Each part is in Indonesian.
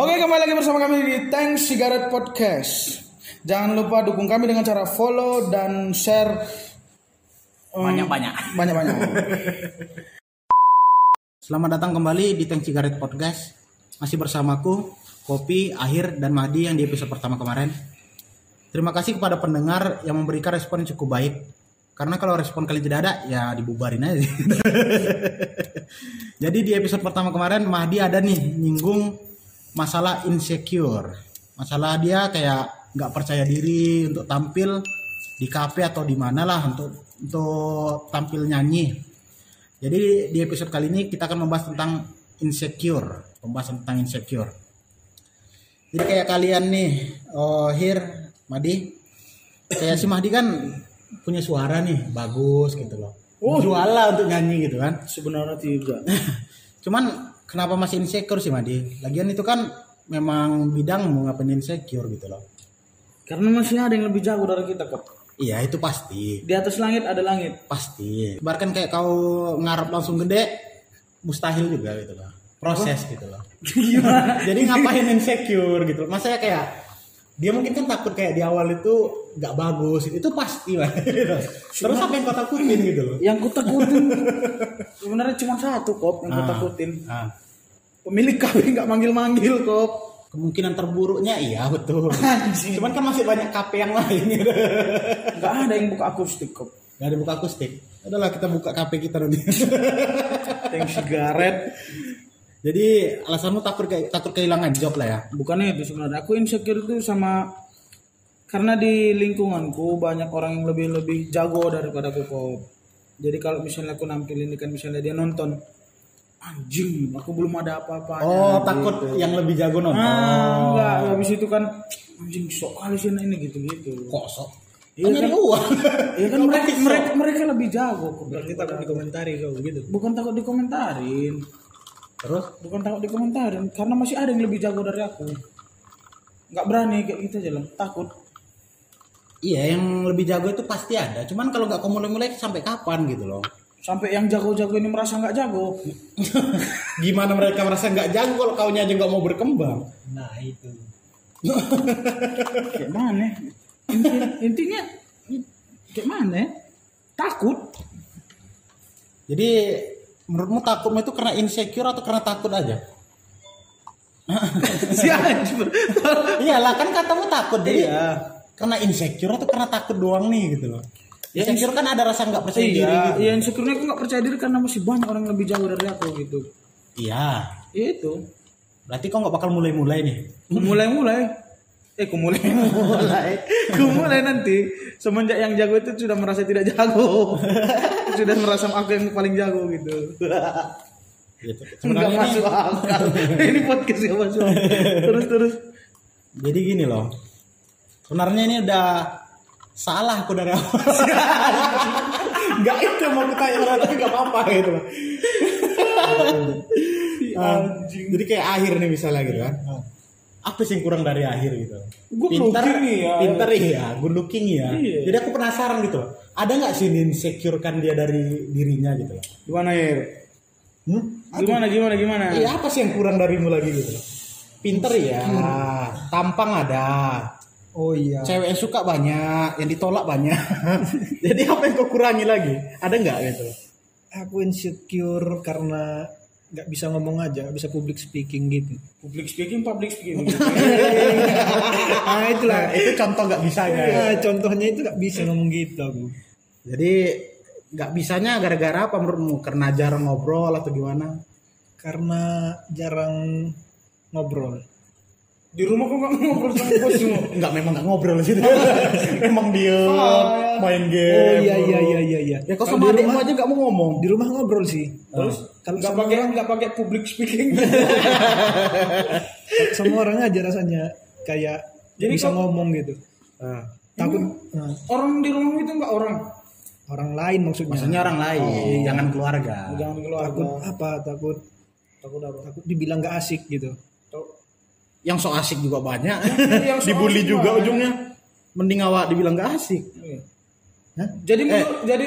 Oke kembali lagi bersama kami di Tank Cigarette Podcast. Jangan lupa dukung kami dengan cara follow dan share um, Banyak-banyak. banyak-banyak. Selamat datang kembali di Tank Cigarette Podcast. Masih bersamaku, Kopi, Akhir, dan Mahdi yang di episode pertama kemarin. Terima kasih kepada pendengar yang memberikan respon yang cukup baik. Karena kalau respon kalian tidak ada, ya dibubarin aja. Jadi di episode pertama kemarin Mahdi ada nih nyinggung masalah insecure. Masalah dia kayak nggak percaya diri untuk tampil di kafe atau di mana lah untuk untuk tampil nyanyi. Jadi di episode kali ini kita akan membahas tentang insecure, pembahasan tentang insecure. Jadi kayak kalian nih, oh Hir, Madi, kayak si Mahdi kan punya suara nih bagus gitu loh. Oh. Jual lah untuk nyanyi gitu kan. Sebenarnya tidak. Cuman kenapa masih insecure sih Madi? Lagian itu kan memang bidang mau ngapain insecure gitu loh. Karena masih ada yang lebih jago dari kita kok. Iya itu pasti, Di atas langit ada langit. pasti. Bahkan kayak kau ngarep langsung gede, mustahil juga gitu loh. Proses gitu loh. Jadi ngapain insecure gitu. loh. Masa kayak dia mungkin kan takut kayak di awal itu nggak bagus itu pasti lah terus apa yang kau takutin gitu loh Yang ku takutin sebenarnya cuma satu kok yang ku Ah. takutin. Ah, Pemilik kafe nggak manggil-manggil kok. kemungkinan terburuknya iya betul cuman kan masih banyak KP yang lain Nggak ada yang buka akustik kok. nggak ada buka akustik adalah kita buka KP kita nanti Tank sigaret. jadi alasanmu takut kayak takut kehilangan job lah ya Bukannya itu sebenarnya. Aku insecure itu sama karena di lingkunganku banyak orang yang lebih lebih jago daripada aku kok. Jadi kalau misalnya aku nampil ini kan misalnya dia nonton anjing aku belum ada apa-apa. Oh takut yang lebih jago nonton. Ah enggak. Habis itu kan anjing sok kali sih ini gitu gitu kok sok? Iya kan kan? uang ya kan mereka mereka mereka lebih jago. Berarti takut dikomentari kau gitu? Bukan takut dikomentarin. Terus? Bukan takut dikomentarin karena masih ada yang lebih jago dari aku. Nggak berani kayak gitu aja lah. Takut. Iya yang lebih jago itu pasti ada. Cuman kalau nggak kau mulai-mulai sampai kapan gitu loh sampai yang jago-jago ini merasa nggak jago. Gimana mereka merasa nggak jago kalau kaunya aja nggak mau berkembang? Nah itu. kayak mana? Intinya, intinya kayak mana? Takut. Jadi menurutmu takutmu itu karena insecure atau karena takut aja? Si anjir iyalah kan katamu takut. Jadi iya. karena insecure atau karena takut doang nih gitu loh Ya, insecure kan ada rasa nggak percaya diri iya gitu. Iya insecure aku nggak percaya diri karena masih banyak orang yang lebih jago dari aku gitu. Iya. Ya itu. Berarti kau nggak bakal mulai-mulai nih? Mulai-mulai. Eh ku mulai. Mulai. Ku mulai nanti. Semenjak yang jago itu sudah merasa tidak jago. Sudah merasa aku yang paling jago gitu. Gitu. Nggak masuk ini, akal. Ini podcast nggak masuk akal. terus terus. Jadi gini loh. Sebenarnya ini udah salah aku dari awal. Nggak itu mau aku tanya tapi nggak apa-apa gitu. Loh Ah, jadi kayak akhir nih misalnya gitu kan. Apa sih yang kurang dari akhir gitu? Good pinter looking ya. pinter iya good looking ya Iya. jadi aku penasaran gitu ada nggak sih yang insecurekan dia dari dirinya gitu loh? Gimana ya hmm? gimana gimana gimana? Iya apa sih yang kurang darimu lagi gitu loh? Pinter ya tampang ada Oh iya. cewek yang suka banyak yang ditolak banyak jadi apa yang kau kurangi lagi ada nggak gitu Aku insecure karena nggak bisa ngomong aja, nggak bisa public speaking gitu. public speaking public speaking ah itulah. Nah, itu contoh nggak bisanya ya. Nah, contohnya itu nggak bisa ngomong gitu aku. Jadi nggak bisanya gara-gara apa menurutmu? Karena jarang ngobrol atau gimana? Karena jarang ngobrol. Di rumah kok nggak ngobrol sama bosmu Enggak, memang nggak ngobrol sih. memang dia main game. Oh iya iya iya iya iya. Ya kok sama di adikmu rumah aja nggak mau ngomong. di rumah ngobrol sih. Terus Kalau nggak sama pakai orang, nggak pakai public speaking sama orang aja rasanya kayak Jadi bisa kok- ngomong gitu. Ah. Takut nah, orang di rumah itu nggak orang orang lain maksudnya. maksudnya orang lain, jangan keluarga. jangan keluar takut apa? Takut takut apa takut dibilang nggak asik gitu. Yang so asik juga banyak. Yang so Dibully juga banyak. ujungnya. Mending awak dibilang gak asik. Hah? jadi menurut jadi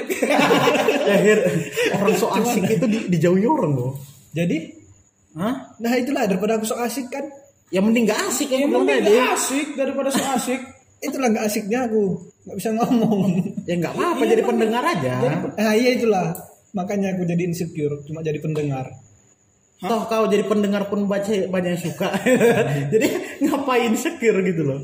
Akhir orang so asik itu di, dijauhi orang loh. Jadi, Hah? nah itulah daripada aku sok asik kan. Ya mending gak asik Ya ya, mending gak asik daripada so asik. Itulah nggak asiknya aku, nggak bisa ngomong. Ya nggak apa-apa jadi pendengar aja. Ah iya itulah, makanya aku jadi insecure, cuma jadi pendengar. Toh kau jadi pendengar pun baca banyak yang suka. jadi ngapain secure gitu loh.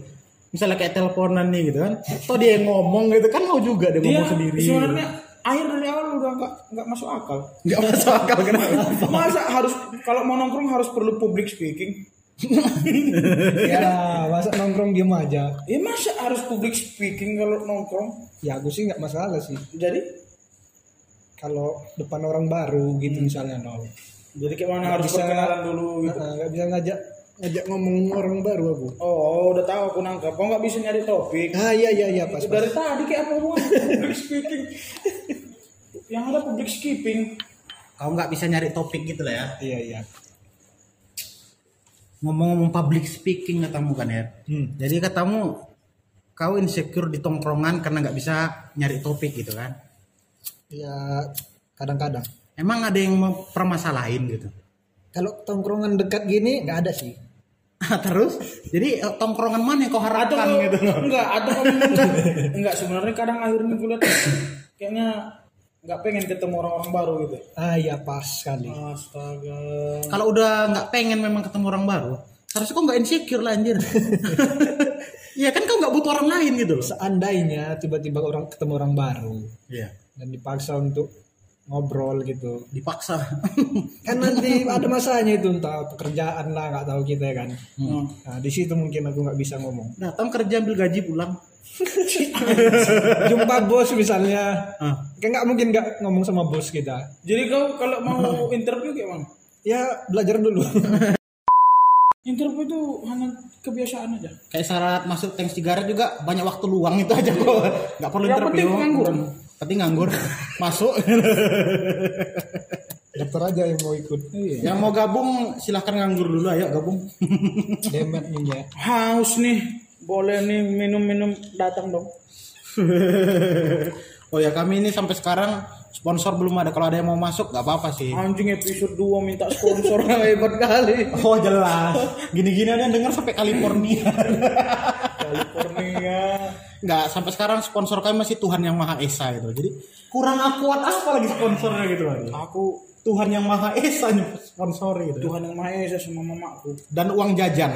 Misalnya kayak teleponan nih gitu kan. Toh dia yang ngomong gitu kan mau juga dia, Dia ngomong sendiri. sebenarnya akhir dari awal udah nggak nggak masuk akal. Nggak masuk akal kenapa? Masa harus kalau mau nongkrong harus perlu public speaking? ya masa nongkrong diem aja. Ya masa harus public speaking kalau nongkrong? Ya aku sih nggak masalah sih. Jadi Kalau depan orang baru gitu misalnya no. Jadi kayak mana harus bisa- perkenalan dulu gitu. Nah, nggak bisa ngajak ngajak ngomong orang baru aku. Oh, udah tahu aku nangkap. Kok nggak bisa nyari topik? Ah iya iya iya pas pas. Dari tadi kayak apa hubungan public speaking? Yang ada public skipping. Kau nggak bisa nyari topik gitu lah ya. Iya iya. Ngomong-ngomong public speaking katamu kan ya. Hmm. Jadi katamu kau insecure di tongkrongan karena nggak bisa nyari topik gitu kan. Ya kadang-kadang. Emang ada yang mempermasalahin gitu. Kalau tongkrongan dekat gini nggak ada sih. Terus jadi eh, tongkrongan mana yang kau Atau harapkan gitu loh. enggak, atau kamu enggak, enggak sebenarnya kadang akhirnya gue lihat kayaknya nggak pengen ketemu orang-orang baru gitu. Ah iya pas sekali. Astaga. Kalau udah nggak pengen memang ketemu orang baru, harusnya kau nggak insecure lah anjir. Iya kan kau nggak butuh orang lain gitu loh. Seandainya tiba-tiba orang ketemu orang baru Iya. dan dipaksa untuk ngobrol gitu. Dipaksa. Kan nanti ada masanya itu entah pekerjaan lah nggak tahu kita kan. Hmm. Nah di situ mungkin aku nggak bisa ngomong. Datang kerja ambil gaji pulang. Jumpa bos misalnya, Ah. kan nggak mungkin nggak ngomong sama bos kita. Jadi kau kalau mau interview kayak mana? Ya belajar dulu. Interview itu hanya kebiasaan aja. Kayak syarat masuk tank sigaret juga banyak waktu luang itu aja kok. Nggak perlu Yang interview. penting pengangguran. Penting nganggur. Masuk. Daftar aja yang mau ikut. Yang mau gabung silahkan nganggur dulu ayo gabung. Demet nih ya. Haus nih, boleh nih minum-minum datang dong. oh ya kami ini sampai sekarang sponsor belum ada. Kalau ada yang mau masuk nggak apa-apa sih. Anjing episode 2 minta sponsor hebat kali. Oh jelas. Gini-gini ada yang dengar sampai California. California. Nggak sampai sekarang sponsor kami masih Tuhan yang Maha Esa gitu. Jadi kurang akuat apa lagi sponsornya gitu lagi. Aku Tuhan yang Maha Esa sponsori gitu. Tuhan yang Maha Esa sama mamaku. Dan uang jajan.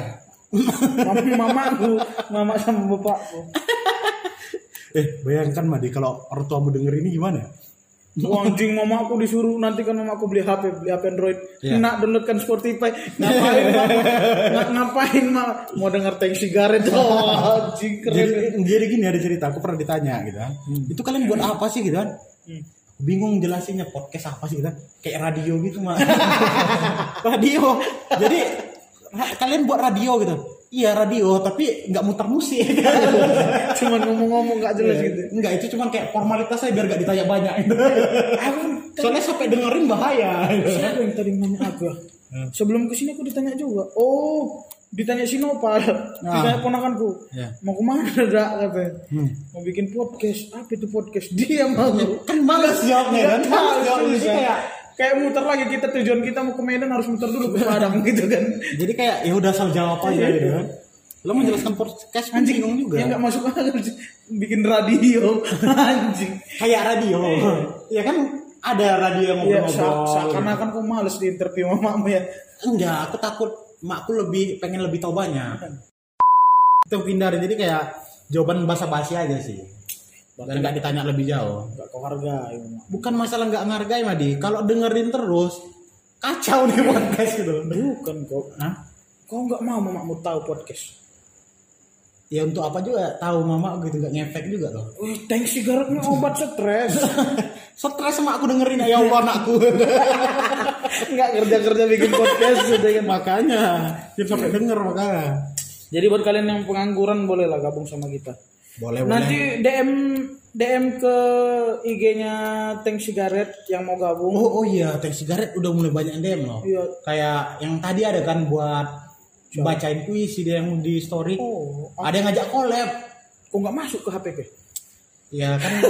Mama mamaku, mama sama bapakku. Eh bayangkan Madi kalau orang tuamu denger ini gimana? Anjing mamaku disuruh nanti kan mamaku beli HP, beli HP Android. Iya. Nak downloadkan Spotify. Ngapain mama? Nga- ngapain mama? Mau denger tank sigaret oh, anjing keren. Jadi, jadi gini ada cerita, aku pernah ditanya gitu kan. Itu kalian buat apa sih gitu kan? Hmm. Bingung jelasinnya podcast apa sih gitu kan? Kayak radio gitu mah. radio. Jadi kalian buat radio gitu. Iya radio, tapi nggak muter musik. Cuman ngomong-ngomong gak jelas gitu. Enggak, itu cuman kayak formalitas saya biar gak ditanya banyak. Aku Soalnya sampai dengerin bahaya. siapa yang tadi nanya aku? Sebelum ke sini aku ditanya juga. Oh, ditanya Sinopal, ditanya ponakanku. Ya. Mau ke mana dak katanya? Mau bikin podcast. Apa itu podcast? Dia mau. Kan males jawabnya kan? Nggak Males jawabnya kayak kayak muter lagi kita tujuan kita mau ke Medan harus muter dulu ke Padang gitu kan. jadi kayak ya udah asal jawab aja gitu kan. Lo menjelaskan podcast pun Anjing bingung juga. Ya nggak masuk akal bikin radio anjing. kayak radio. ya kan ada radio yang Ya ngobrol-ngobrol. seakan-akan kok males di interview mamamu ya. Enggak, aku takut makku lebih pengen lebih tahu banyak. Itu jadi kayak jawaban basa-basi aja sih. Dan nggak ditanya lebih jauh. Gak kau hargai. Bukan masalah nggak ngargai Madi. Kalau dengerin terus kacau nih podcast gitu. Bukan kok. Hah? Kau nggak mau mamamu tahu podcast? Ya untuk apa juga tahu mama gitu nggak ngefek juga loh. Wih, tank sigaretnya obat stres. Stres sama aku dengerin ya Allah anakku. Nggak kerja-kerja bikin podcast gitu kan. makanya dia sampai denger makanya. Jadi buat kalian yang pengangguran boleh lah gabung sama kita. Boleh Nanti DM DM ke IG-nya Tank Sigaret yang mau gabung. Oh, oh iya, teh sigaret udah mulai banyak DM loh. Iya. Kayak yang tadi ada kan buat bacain puisi dia yang di story. Oh, Ada yang ngajak collab. kok nggak masuk ke HP ke? Ya kan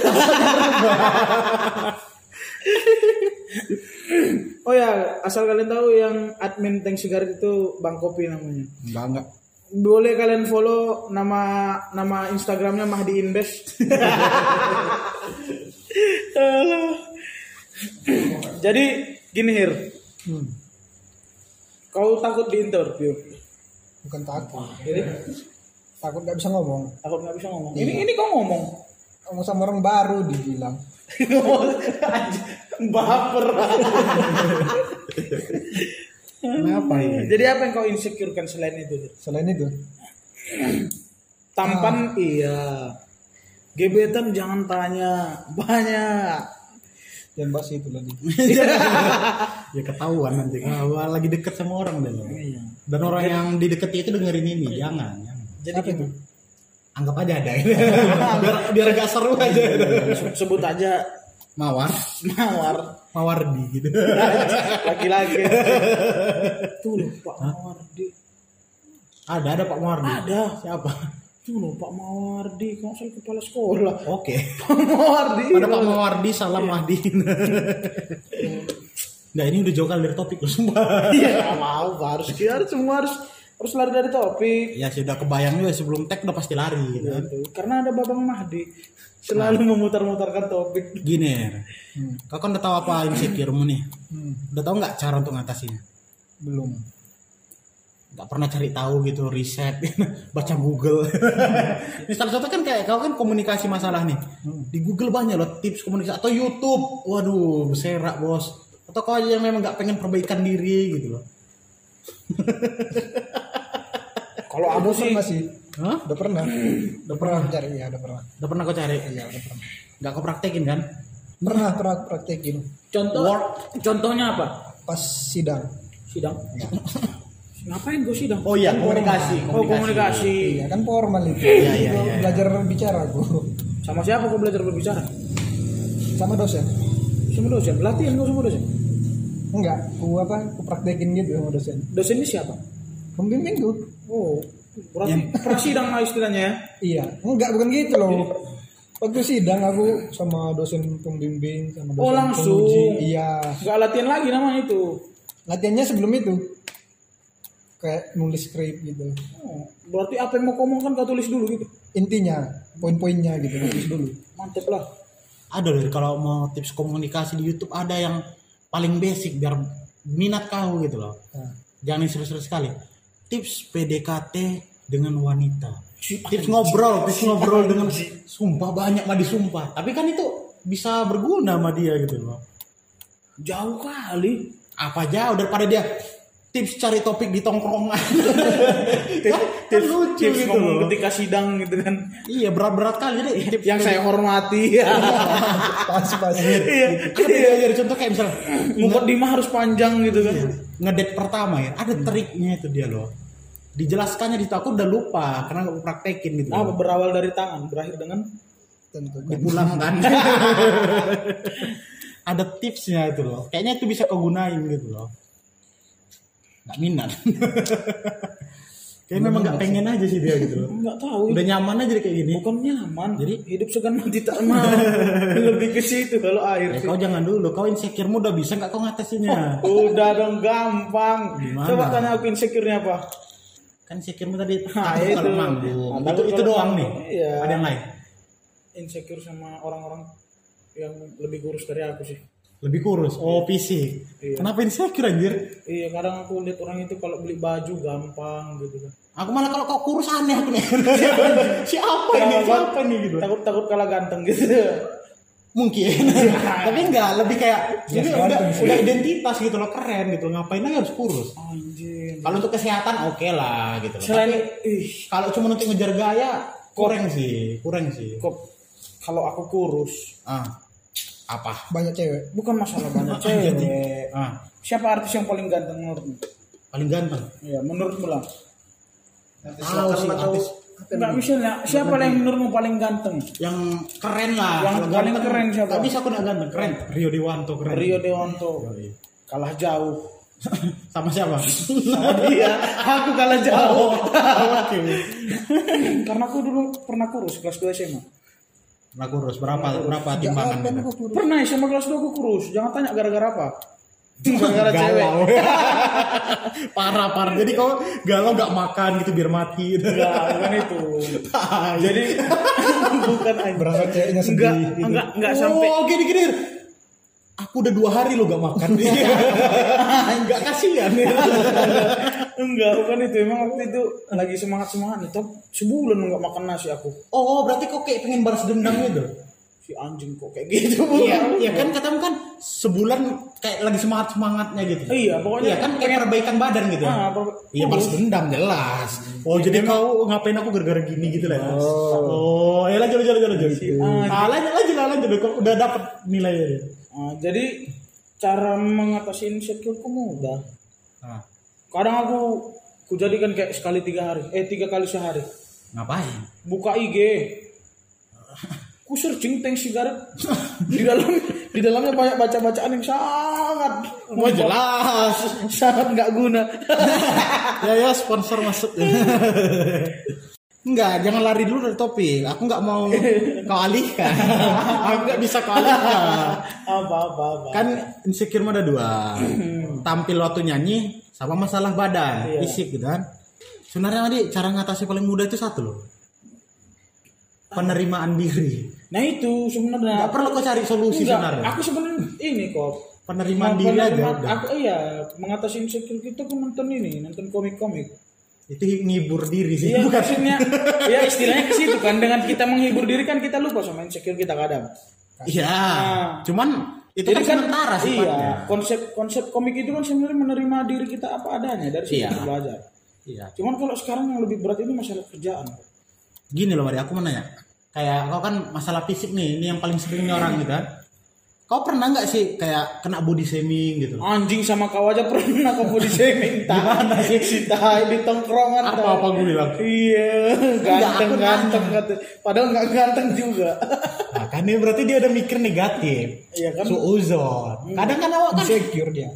Oh ya, asal kalian tahu yang admin Tank Sigaret itu Bang Kopi namanya. Enggak enggak. Boleh kalian follow nama nama Instagramnya Mahdi Invest. Jadi gini Hir, Hmm. kau takut di interview? Bukan takut. Jadi Takut nggak bisa ngomong. takut nggak bisa ngomong. Ini ini kau ngomong. Ngomong sama orang baru dibilang. Baper. Kenapa ini? Jadi apa yang kau insecurekan selain itu? Selain itu, Tampan iya. Gebetan jangan tanya banyak. jangan bahas itu lagi. ya ketahuan nanti kalau lagi deket sama orang deh. Iya. Dan orang yang dideketi itu dengerin ini, jangan. jangan. Jadi Siapa itu? Anggap aja ada. biar biar gak seru aja. Se- sebut aja Mawar, Mawar Mawardi gitu. laki-laki. Tuh loh Pak Mawardi. ada ada Pak Mawardi. Ada. Siapa? Tuh loh Pak Mawardi, kok saya kepala sekolah. Oke. Pak Mawardi. Ada Pak Mawardi, salam Mahdi. Nah ini udah jauh kali dari topik loh sumpah. Iya, mau harus harus semua harus harus lari dari topik. Ya sudah kebayang juga sebelum tag udah pasti lari gitu. kan. Karena ada Babang Mahdi selalu memutar-mutarkan topik. Gini, Er. kau kan udah tahu apa insecure-mu nih? Hmm. Udah tahu nggak cara untuk ngatasinnya? Belum. Nggak pernah cari tahu gitu, riset, baca Google. Misal contoh kan kayak kau kan komunikasi masalah nih. Di Google banyak loh tips komunikasi atau YouTube. Waduh, beserak bos. Atau kau aja yang memang nggak pengen perbaikan diri gitu loh. Kalau aku sih pernah sih. Hah? Udah pernah. Udah pernah cari ya, udah pernah. Udah pernah kau cari? Iya, udah pernah. Nggak kau praktekin kan? Pernah pernah praktekin contoh contohnya apa? pas sidang. Sidang. Ngapain gue sidang? Oh iya, komunikasi. Oh komunikasi. Iya kan formal itu. Iya, iya, Gua iya. Belajar bicara aku Sama siapa kau belajar berbicara? sama dosen. Sama dosen. Latihan kau sama dosen. Enggak, aku apa? Aku praktekin gitu sama dosen. Dosennya siapa? Pembimbing tuh. Oh, berarti prasidang lah istilahnya ya. Iya, enggak bukan gitu loh. Waktu sidang aku sama dosen pembimbing sama dosen Oh, langsung. penguji. Iya. Gak latihan lagi namanya itu. Latihannya sebelum itu. Kayak nulis skrip gitu. Oh, berarti apa yang mau kau omongkan kau tulis dulu gitu. Intinya, poin-poinnya gitu tulis dulu. Mantep lah. Ada loh kalau mau tips komunikasi di YouTube ada yang paling basic biar minat kau gitu loh. Nah, Jangan serius-serius sekali. Tips PDKT dengan wanita. Tips ngobrol, tips ngobrol dengan sumpah banyak mah disumpah. Tapi kan itu bisa berguna sama dia gitu loh. Jauh kali. Apa jauh daripada dia tips cari topik di tongkrongan. Tips, Kan lucu tips gitu ngomong loh. ketika sidang gitu kan. iya berat-berat kali deh. Tips Yang saya hormati. pas pas. Iya. Ada beda dari contoh kayak misalnya Mukadimah harus panjang gitu kan. ngedate pertama ya ada triknya itu dia loh dijelaskannya di aku udah lupa karena nggak praktekin gitu Apa berawal dari tangan, berakhir dengan Tentu kan. dipulang kan ada tipsnya itu loh kayaknya itu bisa kau gunain gitu loh nggak minat kayak memang nggak pengen aja sih dia gitu loh nggak tahu. udah nyaman aja kayak gini Bukan nyaman. Jadi? hidup segan mati tak mau. Lebih ke situ kalau air. ya, sih. kau jangan dulu kau insecure-mu udah bisa nggak kau ngatasinnya Udah dong gampang. Gimana? Coba tanya aku insecure-nya apa? kan insecure-mu tadi Nah, takut itu. kalau manggung Nah, itu itu doang nih iya. ada yang lain Insecure sama orang-orang yang lebih kurus dari aku sih. Lebih kurus oh fisik Iya. kenapa insecure anjir Iya, kadang aku lihat orang itu kalau beli baju gampang gitu kan. Aku malah kalau kau kurus aneh aku nih. Siapa ini? Siapa nih gitu? Takut takut kalah ganteng gitu. Mungkin. Tapi enggak, lebih kayak Ya, jadi sekarang udah, bisa. udah identitas gitu loh, keren gitu. Ngapain lagi harus kurus? Anjir. Kalau untuk kesehatan oke lah gitu loh. Selain kalau cuma untuk ngejar gaya kurang sih, kurang sih. kalau aku kurus Ah. Apa? Banyak cewek. bukan masalah banyak cewek. Ah, Siapa artis yang paling ganteng menurutmu? paling ganteng. Ya, menurutmu lah. Tahu sih artis Enggak misalnya siapa yang menurutmu paling ganteng? yang keren lah. Yang Kalau paling ganteng, keren siapa? Bisa aku nggak ganteng, keren. Rio Dewanto keren. Rio Dewanto. Yoi. Kalah jauh. Sama siapa? Sama dia. Aku kalah jauh. Oh. Karena aku dulu pernah kurus kelas 2 SMA. Lah kurus berapa berapa timbangan gitu? Pernah SMA kelas 2 aku kurus. Jangan tanya gara-gara apa. Gara-gara cewek. Parah parah. Jadi kau galau nggak makan gitu biar mati. Enggak, bukan itu. Jadi bukan aja. Berasa ceweknya Enggak, sedih. gitu. enggak, enggak sampai Oh gini gini. Aku udah dua hari lo gak makan. Enggak kasihan. Enggak, bukan itu. Emang waktu itu lagi semangat-semangat itu sebulan enggak makan nasi aku. Oh berarti kau kayak pengen balas dendam gitu. Si anjing kok kayak gitu. Iya, iya kan katamu kan sebulan kayak lagi semangat semangatnya gitu. Iya, pokoknya Iya kan kayak perbaikan badan gitu. Ah, per- Iya balas dendam jelas. Oh jadi kau ngapain aku gara-gara gini gitu lah. Oh, ya lanjut lanjut lanjut lanjut. Ah, lanjut lanjut lanjut. Udah dapat nilainya. Ah, jadi cara mengatasi insecure mudah. Kadang aku ku jadikan kayak sekali tiga hari, eh tiga kali sehari. ngapain? Buka IG, ku searching tank sigaret di dalam di dalamnya banyak baca bacaan yang sangat Oh jelas. sangat nggak guna. ya ya sponsor masuk. Enggak, jangan lari dulu dari topik. Aku nggak mau kau alihkan. Aku nggak bisa kau alihkan. apa apa apa. kan insecure mah ada dua tampil waktu nyanyi sama masalah badan Iya. fisik gitu kan sebenarnya tadi cara ngatasi paling mudah itu satu loh penerimaan diri Nah itu sebenarnya. nggak perlu kau cari solusi Enggak, sebenarnya aku sebenarnya ini kok. penerimaan diri aja. Aku iya mengatasi insecure kita aku nonton ini, nonton komik-komik. itu ngibur diri sih Iya bukan maksudnya, ya istilahnya ke situ kan. Dengan kita menghibur diri kan kita lupa sama insecure kita kadang. iya Ah. cuman itu Jadi kan sementara iya, sifatnya konsep konsep komik itu kan sebenarnya menerima diri kita apa adanya dari situ Iya. belajar. iya Cuman kalau sekarang yang lebih berat itu masalah kerjaan. gini loh Mari aku mau nanya kayak kau kan masalah fisik nih ini yang paling sering nih orang gitu kan kau pernah nggak sih kayak kena body shaming gitu Anjing sama kau aja pernah kau body shaming. Gimana sih? Si tai di tongkrongan. apa apa gue bilang Iya, ganteng ganteng ganteng. Padahal nggak ganteng juga. Kan ini berarti dia udah mikir negatif. Iya kan? Suuzon. Kadang kan awak kan Insecure dia.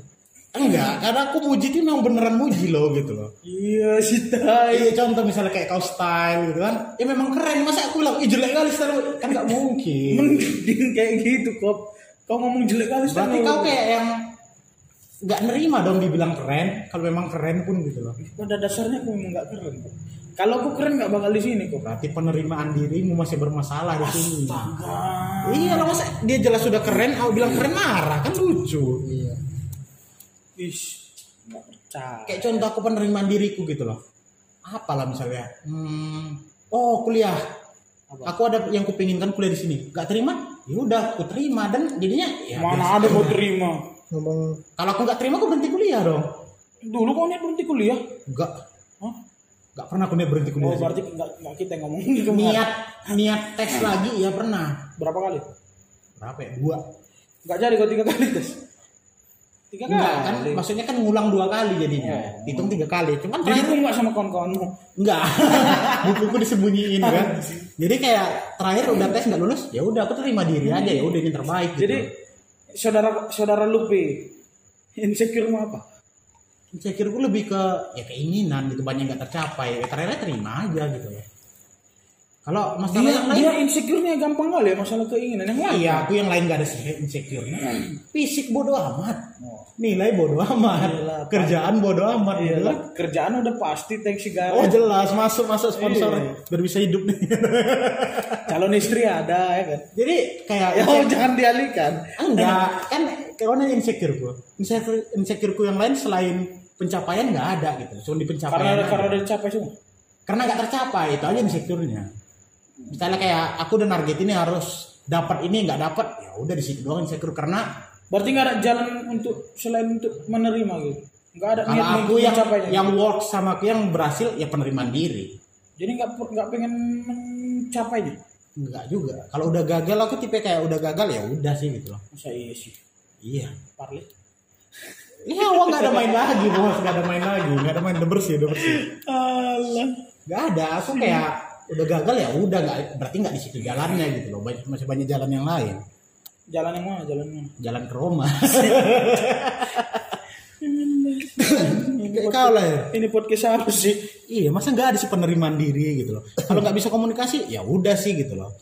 enggak, karena aku muji itu memang beneran muji loh gitu loh. Iya si tai. Iya contoh misalnya kayak kau style gitu kan, ya memang keren. Masa aku bilang, ih jelek kali style lu?" kan nggak mungkin. Mending kayak gitu kok. Kau ngomong jelek kali Berarti sama kau kayak yang nggak nerima dong dibilang keren. Kalau memang keren pun gitu loh. pada dasarnya aku memang nggak keren kok. Kalau aku keren nggak bakal di sini kok. Berarti penerimaan dirimu masih bermasalah di sini. Ah, Iya lah masa dia jelas sudah keren, aku bilang keren marah kan lucu. Iya. ish, nggak percaya. kayak contoh aku penerimaan diriku gitu loh apalah misalnya hmm, oh kuliah aku ada yang kupinginkan kuliah di sini gak terima ya udah aku terima dan jadinya ya Mana ada mau terima? Ngomong kalau aku nggak terima aku berhenti kuliah dong Dulu kau niat berhenti kuliah? enggak Hah? Nggak pernah aku niat berhenti Oh kuliah sih. berarti nggak nggak kita yang ngomong gitu. niat niat tes lagi ya pernah Berapa kali? berapa ya dua Nggak jadi kau tiga kali tes. Tiga kali. enggak kan maksudnya kan ngulang dua kali jadinya hitung tiga kali cuman Jadi terakhir aku nggak sama kawan-kawanmu. enggak bukuku disembunyiin kan jadi kayak terakhir udah tes nggak lulus ya udah aku terima diri aja ya udah ini terbaik gitu. Jadi saudara saudara Lupi insecure mau apa? Insecure gue lebih ke ya keinginan gitu banyak nggak tercapai. Ya, terakhir terima aja gitu loh kalau masalah Dia, yang lain dia insecure-nya gampang kali ya masalah keinginan yang lain. iya aku yang lain nggak ada insecure fisik bodoh amat. Nilai bodoh amat. Iyalah, kerjaan bodoh amat Iya gitu. lah, kerjaan udah pasti tank oh sigaret. jelas masuk masuk sponsor. Iya. biar bisa hidup nih. Calon istri ada ya kan. jadi kayak Ya oh, jangan dialihkan. enggak. Kan karena insecure gue insecure insecureku yang lain selain pencapaian nggak ada gitu cuma di pencapaian Karena aja. karena udah dicapai semua. karena nggak tercapai itu aja insecure-nya misalnya kayak aku udah target ini harus dapat ini nggak dapat ya udah di situ doang insecure karena Berarti nggak ada jalan untuk selain untuk menerima gitu. Nggak ada kalau niat aku yang mencapainya. yang work sama aku yang berhasil ya penerimaan diri Jadi nggak nggak pengen mencapainya. nggak juga kalau udah gagal aku tipe kayak udah gagal ya udah sih gitu loh Masa iya sih. Iya Parli. iya uang nggak ada main lagi bos nggak ada main lagi nggak ada main udah bersih udah bersih Allah. nggak ada aku kayak udah gagal ya udah nggak berarti nggak di situ jalannya gitu loh banyak, masih banyak jalan yang lain Jalan yang mana? Jalan mana? jalan ke Roma kau lah ya Ini podcast apa sih? Iya, masa nggak ada sih penerimaan diri gitu loh. Kalau nggak bisa komunikasi, ya udah sih gitu loh.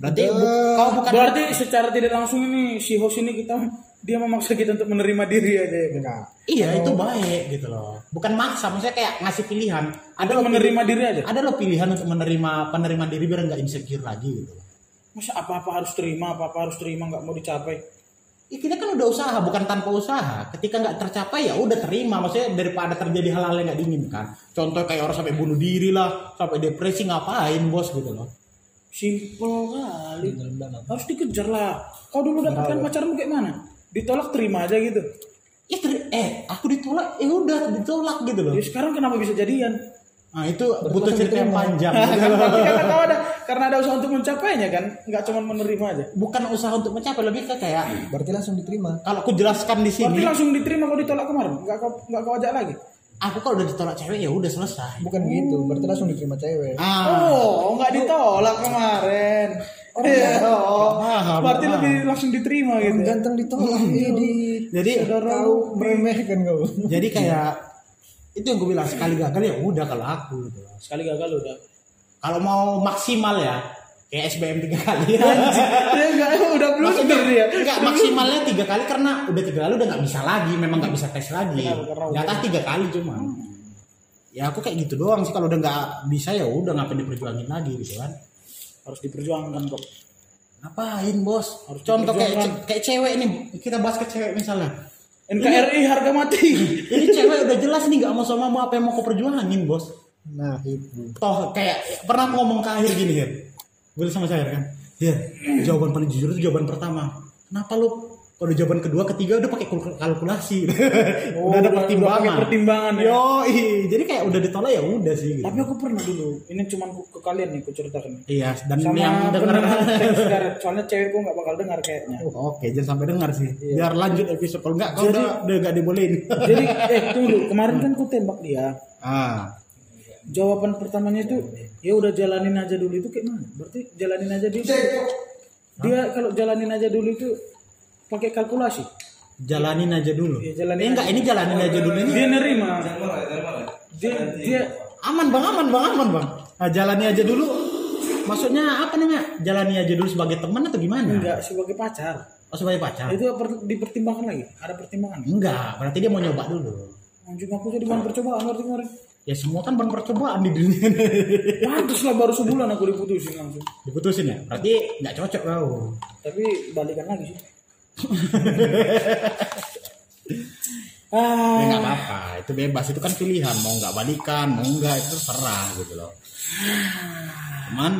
Berarti bu- kau bukan Berarti secara tidak langsung ini si host ini kita dia memaksa kita untuk menerima diri aja ya kan? Iya itu baik gitu loh. Bukan maksa, maksudnya kayak ngasih pilihan. Ada lo menerima diri aja. Ada lo pilihan untuk menerima penerimaan diri biar nggak insecure lagi gitu. loh. Masa apa-apa harus terima, apa-apa harus terima nggak mau dicapai. Ya, kita kan udah usaha, bukan tanpa usaha. Ketika nggak tercapai ya udah terima. Maksudnya daripada terjadi hal-hal yang nggak diinginkan. Contoh kayak orang sampai bunuh diri lah, sampai depresi ngapain bos gitu loh. Simpel kali. Harus dikejar lah. Kau dulu dapatkan pacarmu kayak mana? Ditolak terima aja gitu. Ya ter- eh aku ditolak, ya udah ditolak gitu loh. Ya sekarang kenapa bisa jadian? Nah itu butuh cerita yang panjang. Kan gitu berarti kau ada karena ada usaha untuk mencapainya kan, nggak cuma menerima aja. Bukan usaha untuk mencapai, lebih ke kayak Berarti langsung diterima. kalau aku jelaskan di Berarti sini, langsung diterima kau ditolak kemarin, nggak kau nggak kau ajak lagi. Aku kalau udah ditolak cewek ya udah selesai. Bukan gitu, berarti langsung diterima cewek. Ah, Oh, nggak ditolak kemarin. Iya, oh, Paham, berarti paham. lebih langsung diterima gitu. ya? Ganteng ditolak, ini jadi kau meremehkan kau. jadi kayak itu yang gue bilang sekali gagal ya udah kalau aku gitu. Sekali gagal udah. Kalau mau maksimal ya kayak SBM tiga kali. Dia nggak udah belum dia. enggak maksimalnya tiga kali karena udah tiga kali udah nggak bisa lagi, memang nggak bisa tes lagi. Jatah tiga kali cuma. Ya aku kayak gitu doang sih kalau udah nggak bisa ya udah ngapain diperjuangin lagi gitu kan. Harus diperjuangkan kok. Ngapain bos? Harus Contoh kayak kayak cewek nih kita bahas ke cewek misalnya. NKRI harga mati. Ini cewek udah jelas nih nggak mau sama mau apa yang mau kau perjuangin bos. Nah, itu. Toh kayak pernah ngomong ke akhir gini Hir. Boleh sama saya kan? Ya, jawaban paling jujur itu jawaban pertama. Kenapa lu kalau jawaban kedua, ketiga udah pakai kul- kalkulasi. Oh, udah ada pertimbangan. udah pertimbangan ya. Yo, jadi kayak udah ditolak ya udah sih gitu. Tapi aku pernah dulu. Ini cuma ke kalian nih, aku ceritakan. Iya, dan Sama yang karet. Soalnya cewekku nggak bakal dengar kayaknya. Oke, jangan sampai dengar sih. Iya. Biar lanjut episode. Kalau enggak, kalau udah udah enggak dibolehin. Jadi, eh tunggu. Kemarin kan ku tembak dia. ah, Jawaban pertamanya itu, ya udah jalanin aja dulu itu kayak mana? Berarti jalanin aja dulu. Dia kalau jalanin aja dulu itu pakai kalkulasi. jalanin aja dulu. Iya, jalanin Eh, enggak, ini jalanin aja dulu ini. Dia nerima. Dia, dia Aman bang, aman bang, aman bang. Nah, jalani aja dulu. Maksudnya apa namanya? Jalani aja dulu sebagai teman atau gimana? enggak sebagai pacar. Oh sebagai pacar? Itu per- dipertimbangkan lagi. Ada pertimbangan. Enggak, berarti dia mau nyoba dulu. Anjing aku jadi bahan percobaan ngerti kemarin. Ya semua kan baru percobaan di dunia ini. Pantes lah baru sebulan aku diputusin langsung. Diputusin ya? Berarti nggak cocok kau. Tapi balikan lagi sih. ah, Ya nggak apa-apa, itu bebas, itu kan pilihan. Mau nggak balikan, mau nggak itu terserah gitu loh. Cuman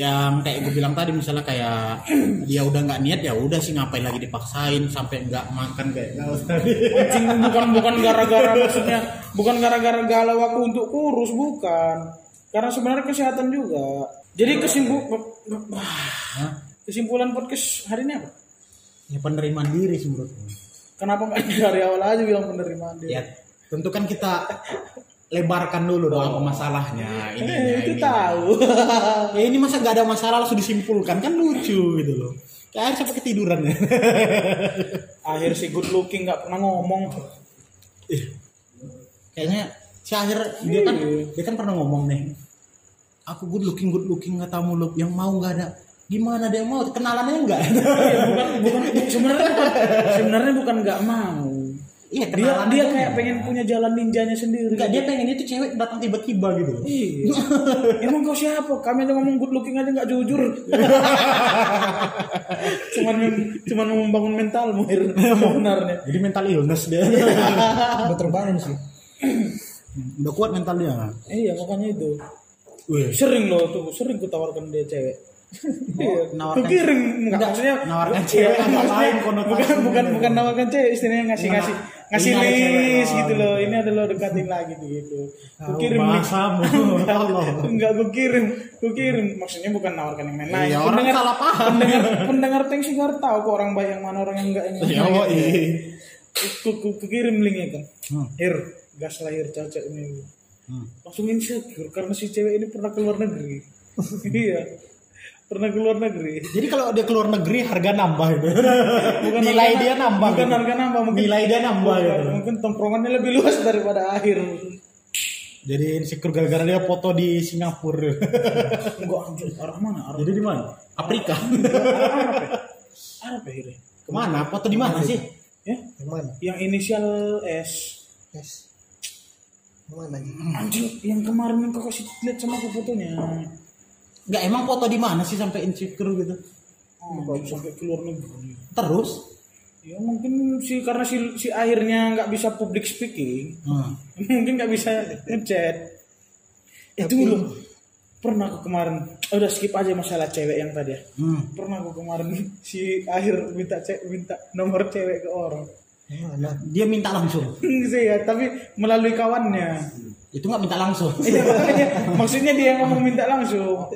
yang kayak gue bilang tadi misalnya kayak dia udah nggak niat ya udah sih ngapain lagi dipaksain sampai nggak makan kayak tadi. anjing bukan bukan gara-gara maksudnya bukan gara-gara galau aku untuk kurus bukan. Karena sebenarnya kesehatan juga. Jadi kesimpu Hah? kesimpulan podcast hari ini apa? Ya penerimaan diri sih menurutku. Kenapa nggak dari awal aja bilang penerimaan diri? Ya tentu kan kita lebarkan dulu dong. Apa masalahnya ini Eh, itu tahu. ya ini masa nggak ada masalah langsung disimpulkan. Kan lucu gitu loh. Kayak air sampai ketiduran. Ya Akhir si good looking nggak pernah ngomong. kayaknya si akhir dia kan dia kan pernah ngomong nih. Aku good looking good looking nggak tahu mulu yang mau nggak ada. Gimana dia mau? Kenalannya enggak Ya, bukan bukan sebenarnya bukan sebenarnya bukan nggak mau. Iya Dia dia kayak pengen punya jalan ninjanya sendiri. enggak dia pengen itu cewek datang tiba-tiba gitu Iya. Emang kau siapa? Kami aja ngomong good looking aja nggak jujur. cuman cuman mau membangun mentalmu Her. sebenarnya. jadi mental illness dia Udah terbangun sih. udah kuat mentalnya Iya makanya itu. Wih, Sering loh tuh, sering ku tawarkan dia cewek. Iya, nawarkan- ku kirim enggak maksudnya nawarkan Iya, cewek maksudnya lain. Bukan bukan bukan nawarkan cewek, istilahnya ngasih ngasih ngasih Ini cewek, list gitu loh. iya. Ini ada lo dekatin lagi gitu. Tahu kirim link. Enggak gue kirim, gue kirim. Maksudnya bukan nawarkan yang main-main. Iya, orang salah paham. Pendengar, pendengar Tank Sigar tahu kok orang baik yang mana orang yang enggak yang Ya, gitu. iya. Ku, ku, ku kirim linknya kan. Hmm. Hir, gas lahir cocok ini. Hmm. Langsung insecure karena si cewek ini pernah keluar negeri. iya. Pernah keluar negeri. Jadi kalau dia keluar negeri harga nambah gitu. Bukan Nilai harga- dia nambah. Bukan gitu. harga nambah mungkin. Nilai dia nambah Bukan, gitu. Mungkin tongkrongannya lebih luas daripada akhir. Jadi insecure gara-gara dia foto di Singapura. Enggak anjir, arah mana? Arah Jadi di mana? Afrika. Arab ya? Ya? Ke mana? Foto di mana sih? Ya? Yang mana? Yang inisial S. Yang mana? Anjing, yang kemarin yang kau kasih lihat sama aku fotonya. Enggak emang foto di mana sih sampai insecure gitu? Oh, baru sampai ke luar negeri. Terus? Ya mungkin sih karena si, si akhirnya nggak bisa public speaking, Hmm. mungkin nggak bisa ngechat. Itu loh. Pernah aku kemarin, oh, udah skip aja masalah cewek yang tadi ya. Hmm. Pernah aku kemarin si akhir minta cek minta nomor cewek ke orang. Mana? Dia minta langsung. sih ya, tapi melalui kawannya. Itu nggak minta langsung. Iya, maksudnya dia ngomong minta langsung.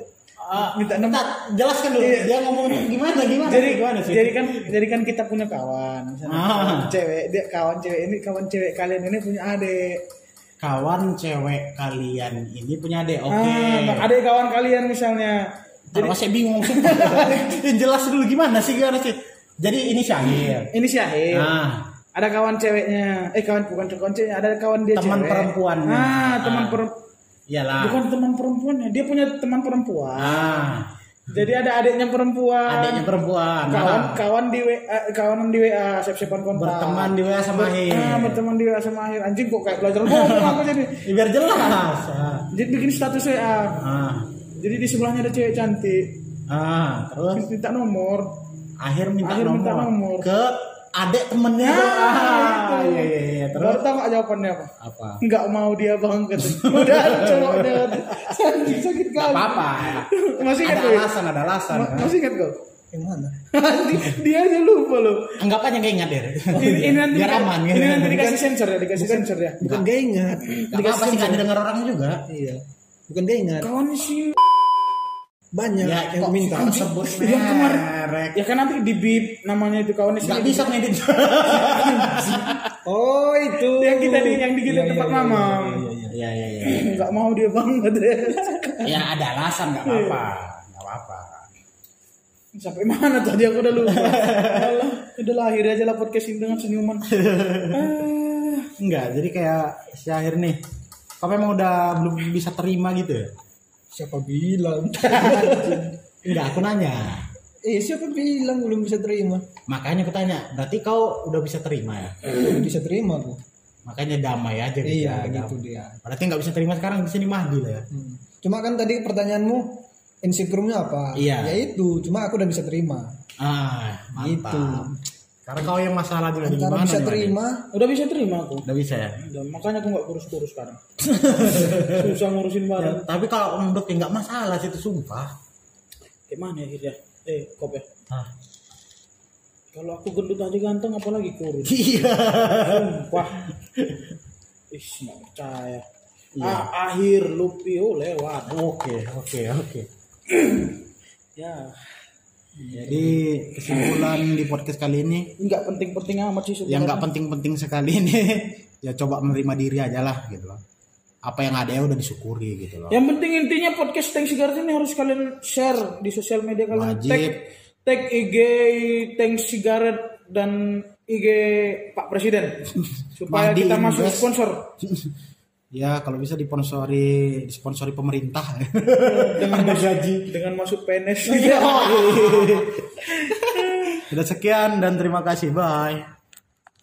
Ah, minta. Bentar, jelaskan dulu. Iya. Dia ngomong gimana gimana? Jadi gimana sih? jadi kan jadi kan kita punya kawan, misalnya Ah. kawan cewek, dia kawan cewek ini kawan cewek kalian ini punya adik. kawan cewek kalian ini punya adik. Oke. Ah, adik kawan kalian misalnya. Jadi saya bingung. jelas dulu gimana sih gimana sih? Jadi ini Syahir. Ini Syahid. Nah, Ada kawan ceweknya, eh kawan bukan kawan ceweknya, ada kawan dia Teman cewek. perempuannya. Ah, teman Ah. perempuan. Iyalah. Bukan teman perempuannya, dia punya teman perempuan. Ah, Jadi ada adiknya perempuan. adiknya perempuan. kawan Nah, kawan di WA, kawanan di WA, siap-siapan kontak. berteman di WA sama Akhir. Ah, berteman di WA sama akhir. Anjing kok kayak belajar ngomong aku jadi. Ya, biar jelas. Ah. Jadi bikin status WA. Ah, Jadi di sebelahnya ada cewek cantik. ah, terus Minta nomor. akhir minta, Akhir nomor, minta nomor. ke adik temennya. Ah, ah, itu. iya iya iya. Baru Terus tahu gak jawabannya apa? apa? Enggak mau dia bang kata. Udah ada cowoknya. Sakit sakit kali. apa-apa. Masih ingat Ada gue? alasan, ada alasan. Ma- Masih ingat kau? Yang mana? dia aja lupa loh. Anggap aja gak ingat deh. Ini, ini nanti biar aman. Ini nanti dikasih sensor ya, dikasih sensor ya. Bukan gak ingat. Gak apa-apa sih gak didengar orang juga. Iya. Bukan gak ingat. Kawan si Banyak Ya, yang minta. sebut yang kemarin merek. ya kan nanti di beat namanya itu kawan si Gak bisa ngedit. Oh itu. yang kita di yang di kita Iya, tempat iya, mamam. Iya iya iya. Enggak mau dia banget. Ya ada alasan gak apa-apa. Gak apa-apa. Sampai mana tadi aku udah lupa. Allah, udah lah akhirnya aja lah podcast ini dengan senyuman. Ah, Enggak, jadi kayak si akhir nih. Kamu emang udah belum bisa terima gitu ya? Siapa bilang? Enggak, aku nanya. eh siapa bilang belum bisa terima? Makanya aku tanya, berarti kau udah bisa terima ya? Bisa terima aku. Makanya damai aja gitu. Iya ya, gitu dia. Berarti nggak bisa terima sekarang di sini Mahdi lah ya. Hmm. Cuma kan tadi pertanyaanmu insecure-nya apa? Iya. Ya itu, cuma aku udah bisa terima. Ah, mantap. Gitu. Karena kau yang masalah juga di mana? bisa nih, terima, udah bisa terima aku. Udah bisa ya. Udah, makanya aku nggak kurus-kurus sekarang. Susah ngurusin Ya, barang. tapi kalau menurut nggak masalah sih itu sumpah. Gimana ya akhirnya? Eh, kop ya. Ah. Kalau aku gendut aja ganteng apalagi kurus. Iya. Sumpah. Ih, nggak percaya. Ah, akhir Lupi oh lewat. Oke, oke, oke. Ya, Jadi kesimpulan di podcast kali ini nggak penting-penting amat sih yang nggak penting-penting sekali ini ya coba menerima diri aja lah gitu loh. Apa yang ada ya udah disyukuri gitu loh. Yang penting intinya podcast Tank Sigaret ini harus kalian share di sosial media kalian. Wajib. Tag, tag IG Tank Sigaret dan IG Pak Presiden supaya Mahdi kita masuk sponsor Ya kalau bisa disponsori disponsori pemerintah. dengan gaji dengan masuk PNS. Sudah sekian dan terima kasih. Bye.